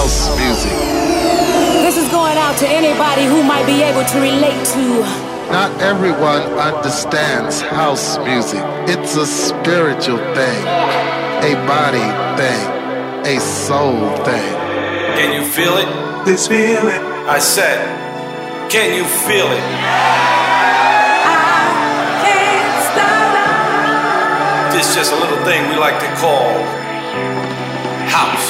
house music. This is going out to anybody who might be able to relate to. Not everyone understands house music. It's a spiritual thing, a body thing, a soul thing. Can you feel it? This feeling. I said, can you feel it? This is just a little thing we like to call house.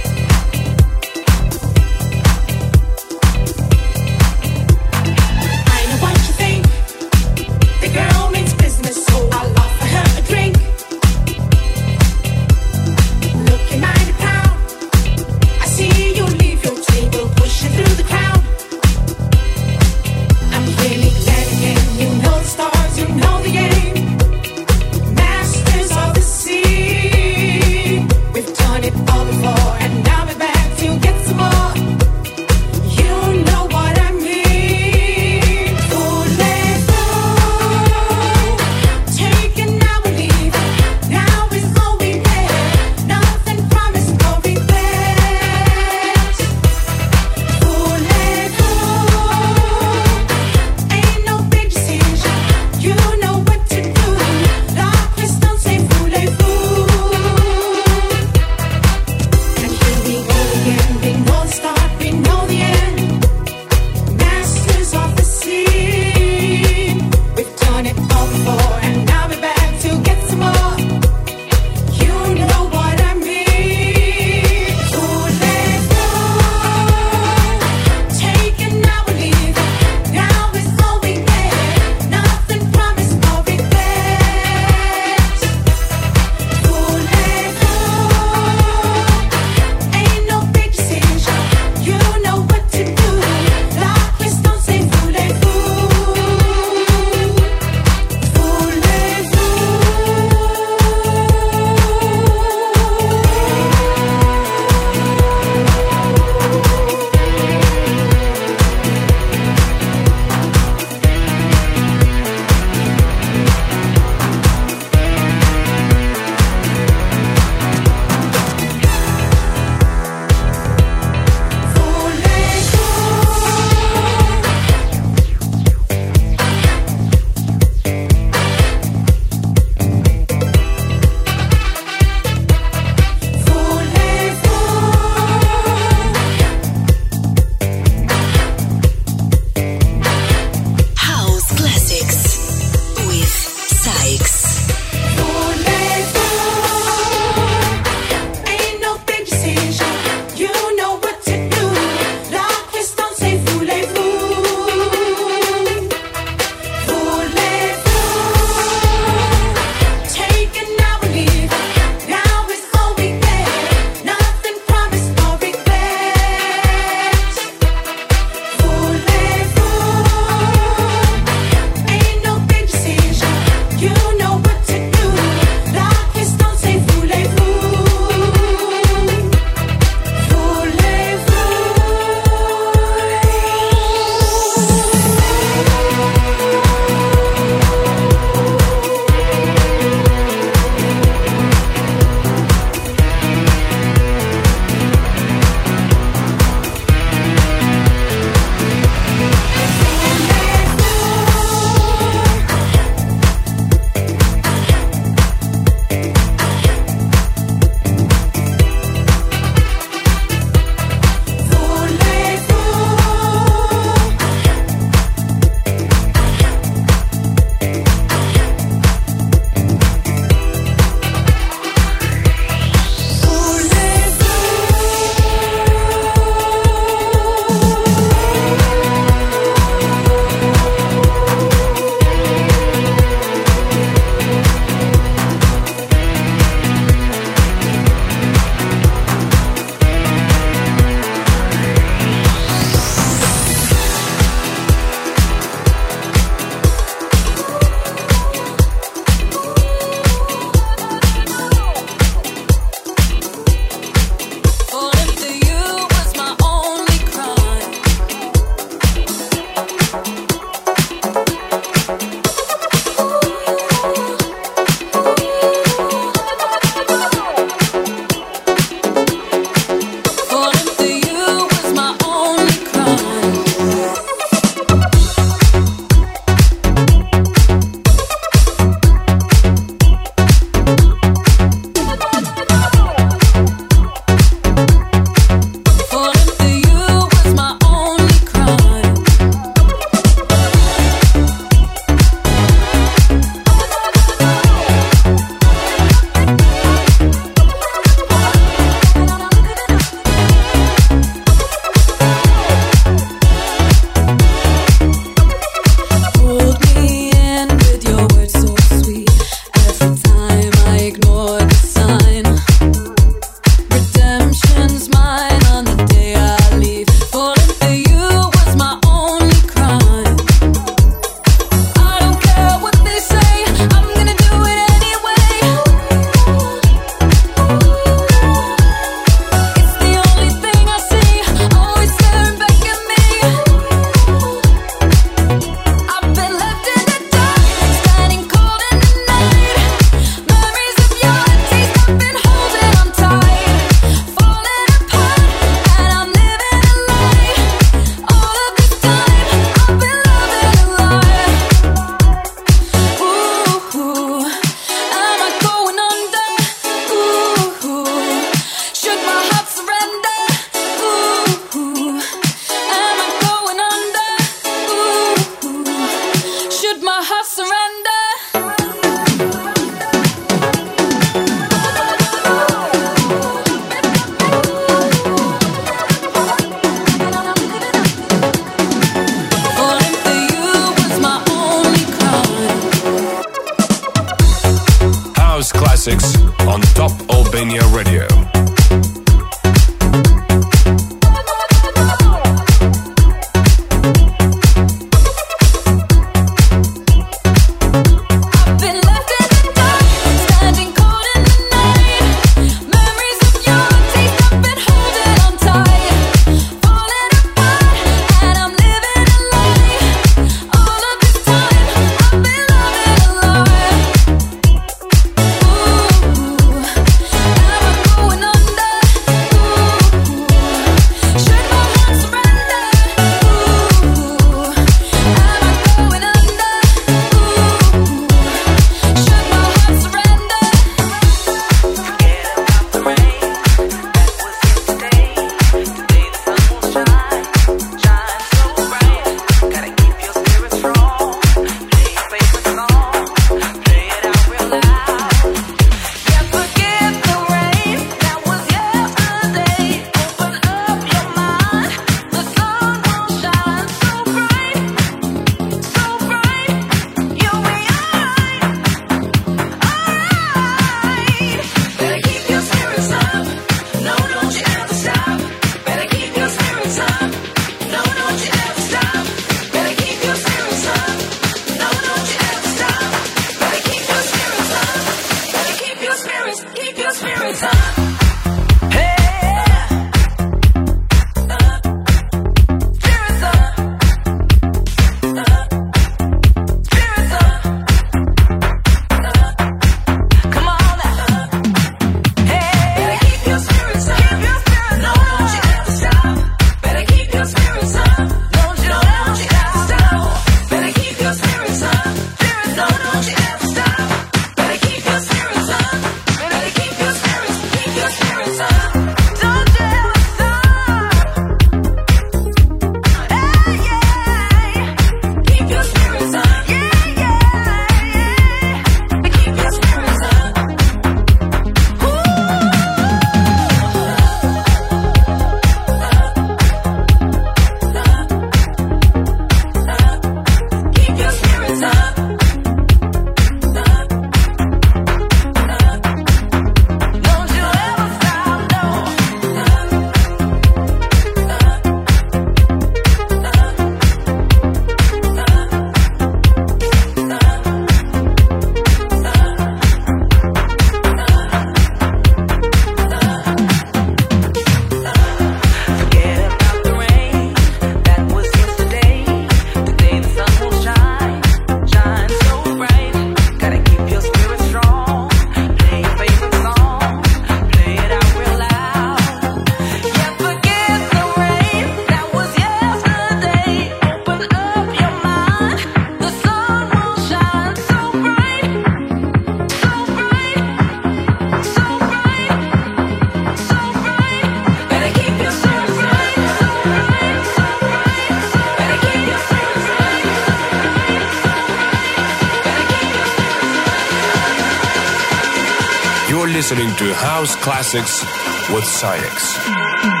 Listening to House Classics with Sydex.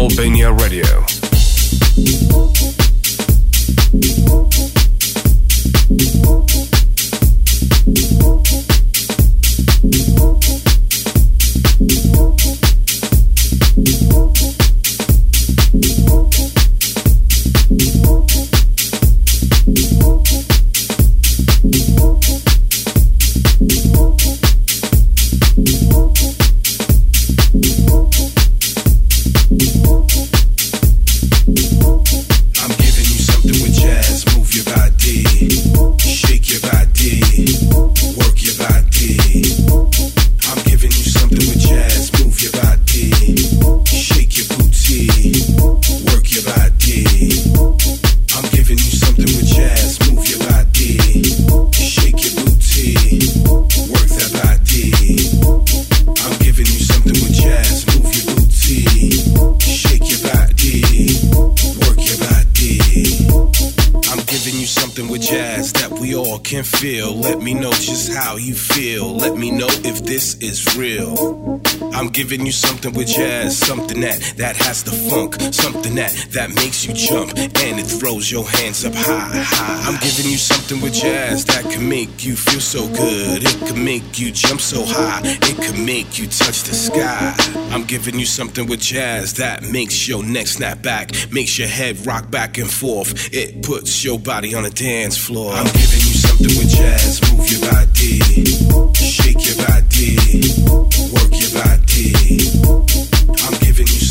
Albania Radio. Something that that has the funk, something that that makes you jump and it throws your hands up high, high. I'm giving you something with jazz that can make you feel so good. It can make you jump so high. It can make you touch the sky. I'm giving you something with jazz that makes your neck snap back, makes your head rock back and forth. It puts your body on a dance floor. I'm giving you with jazz. Move your body, shake your body, work your body. I'm giving you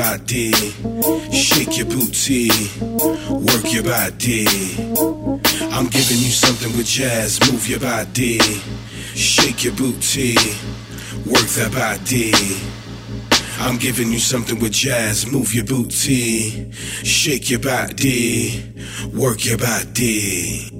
body, shake your booty, work your body. I'm giving you something with jazz. Move your body, shake your booty, work that body. I'm giving you something with jazz. Move your booty, shake your body, work your body.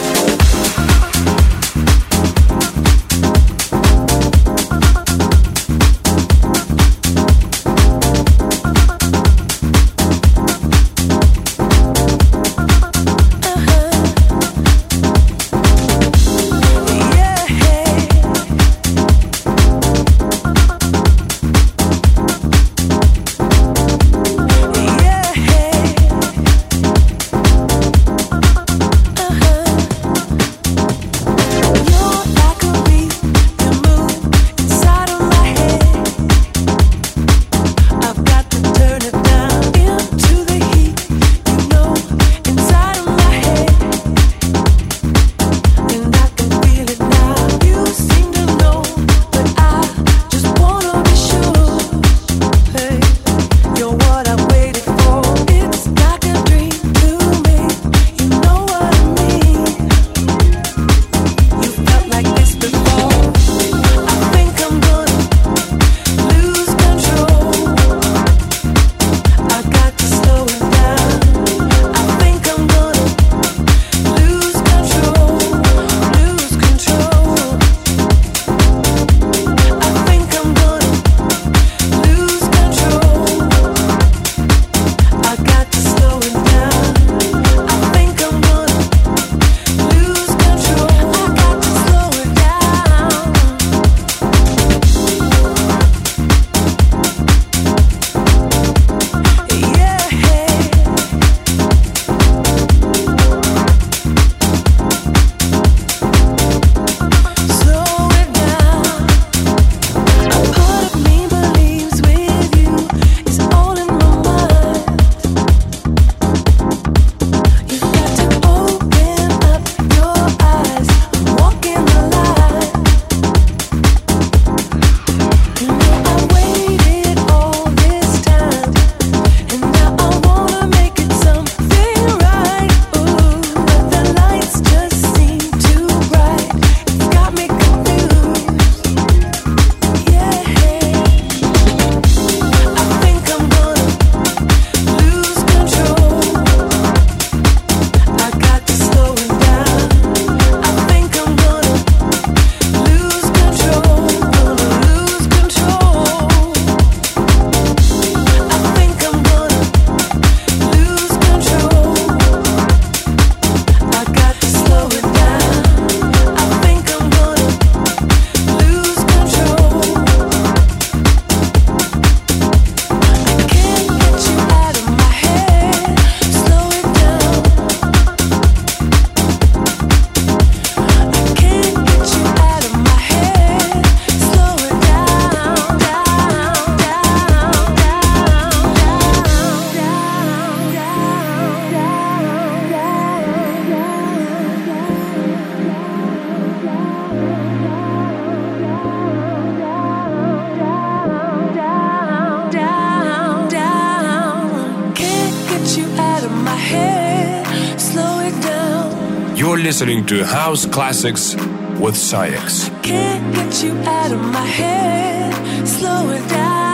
To House Classics with SAIX. Can't get you out of my head. Slow it down.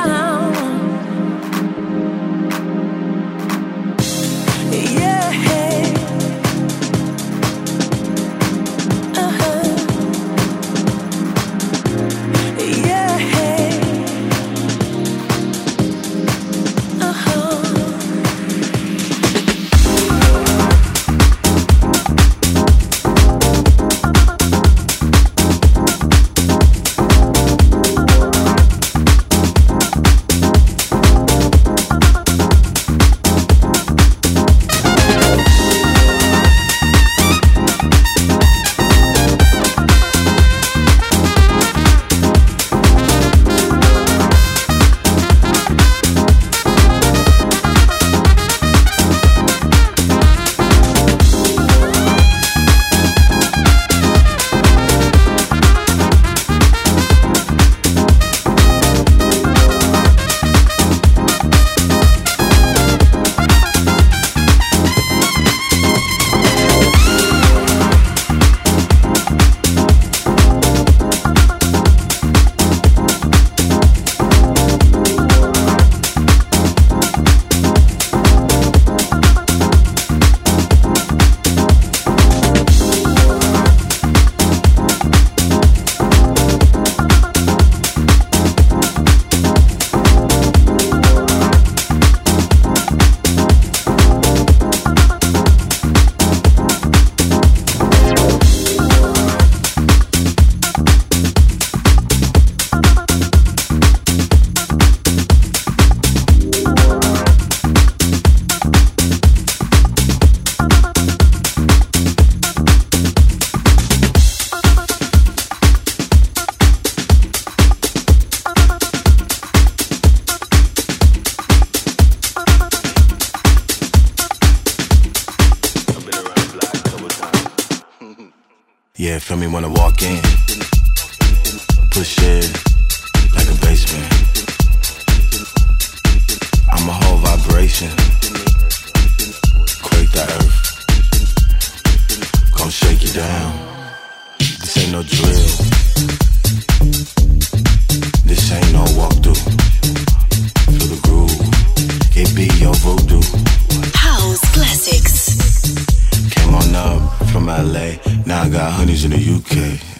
Yeah.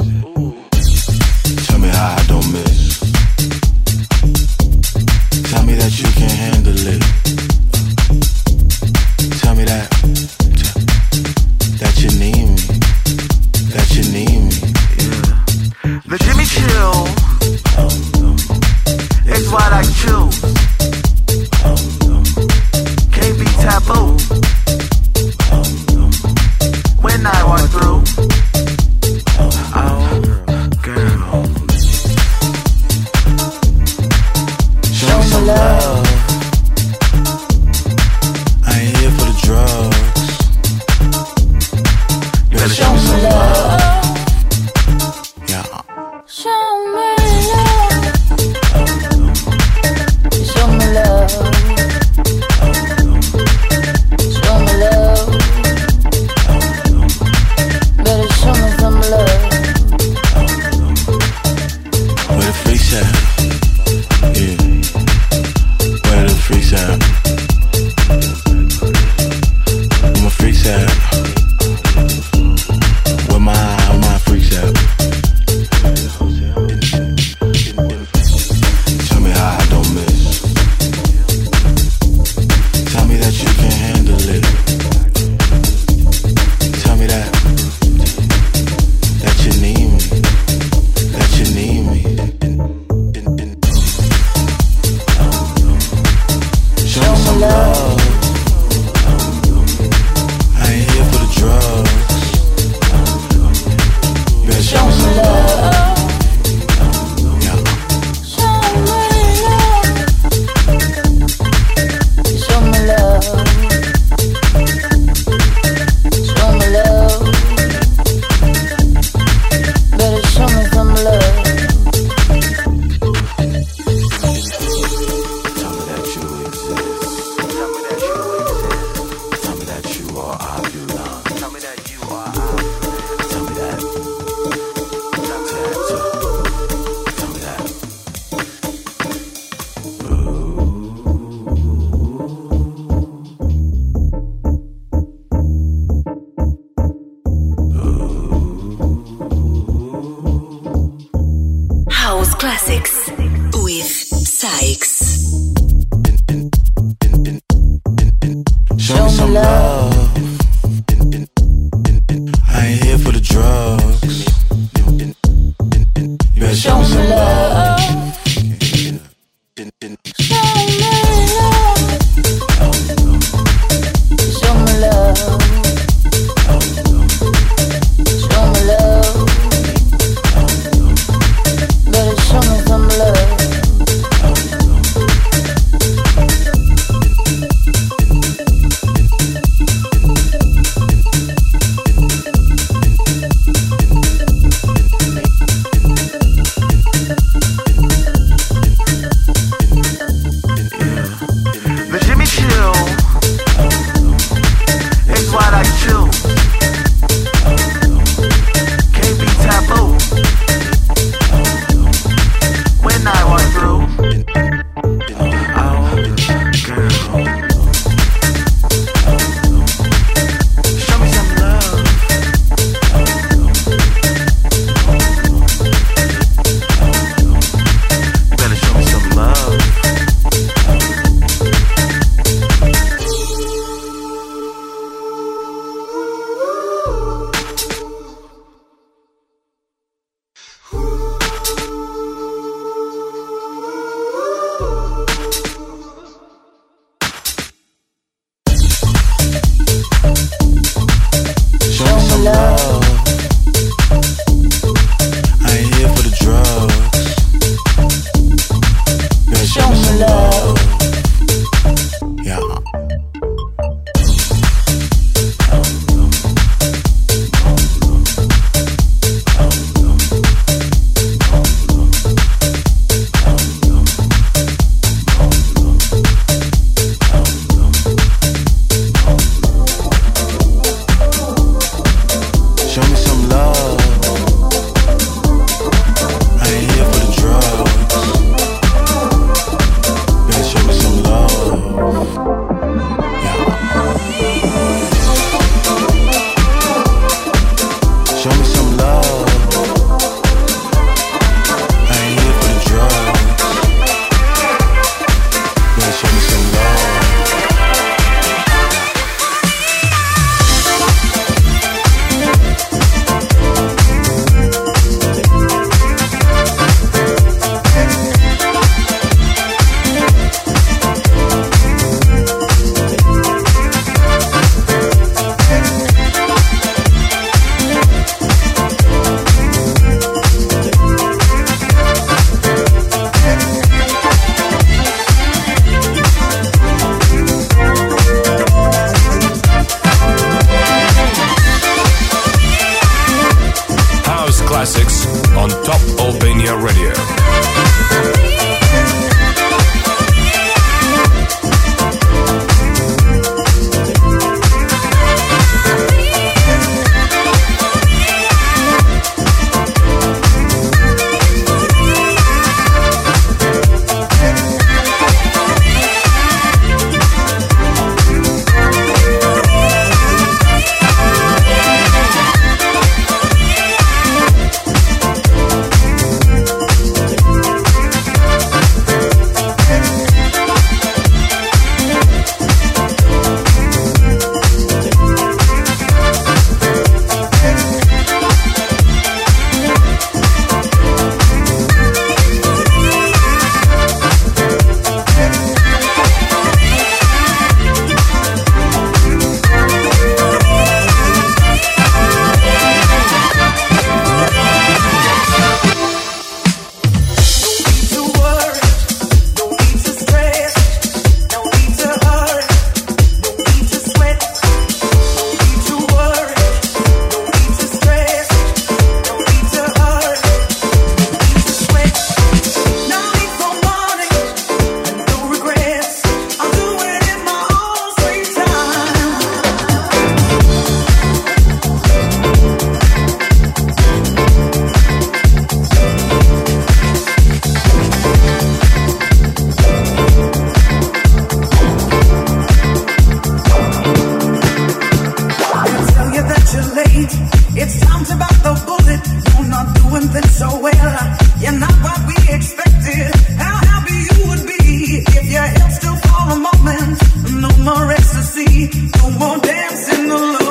Classics with SAIX on Top Albania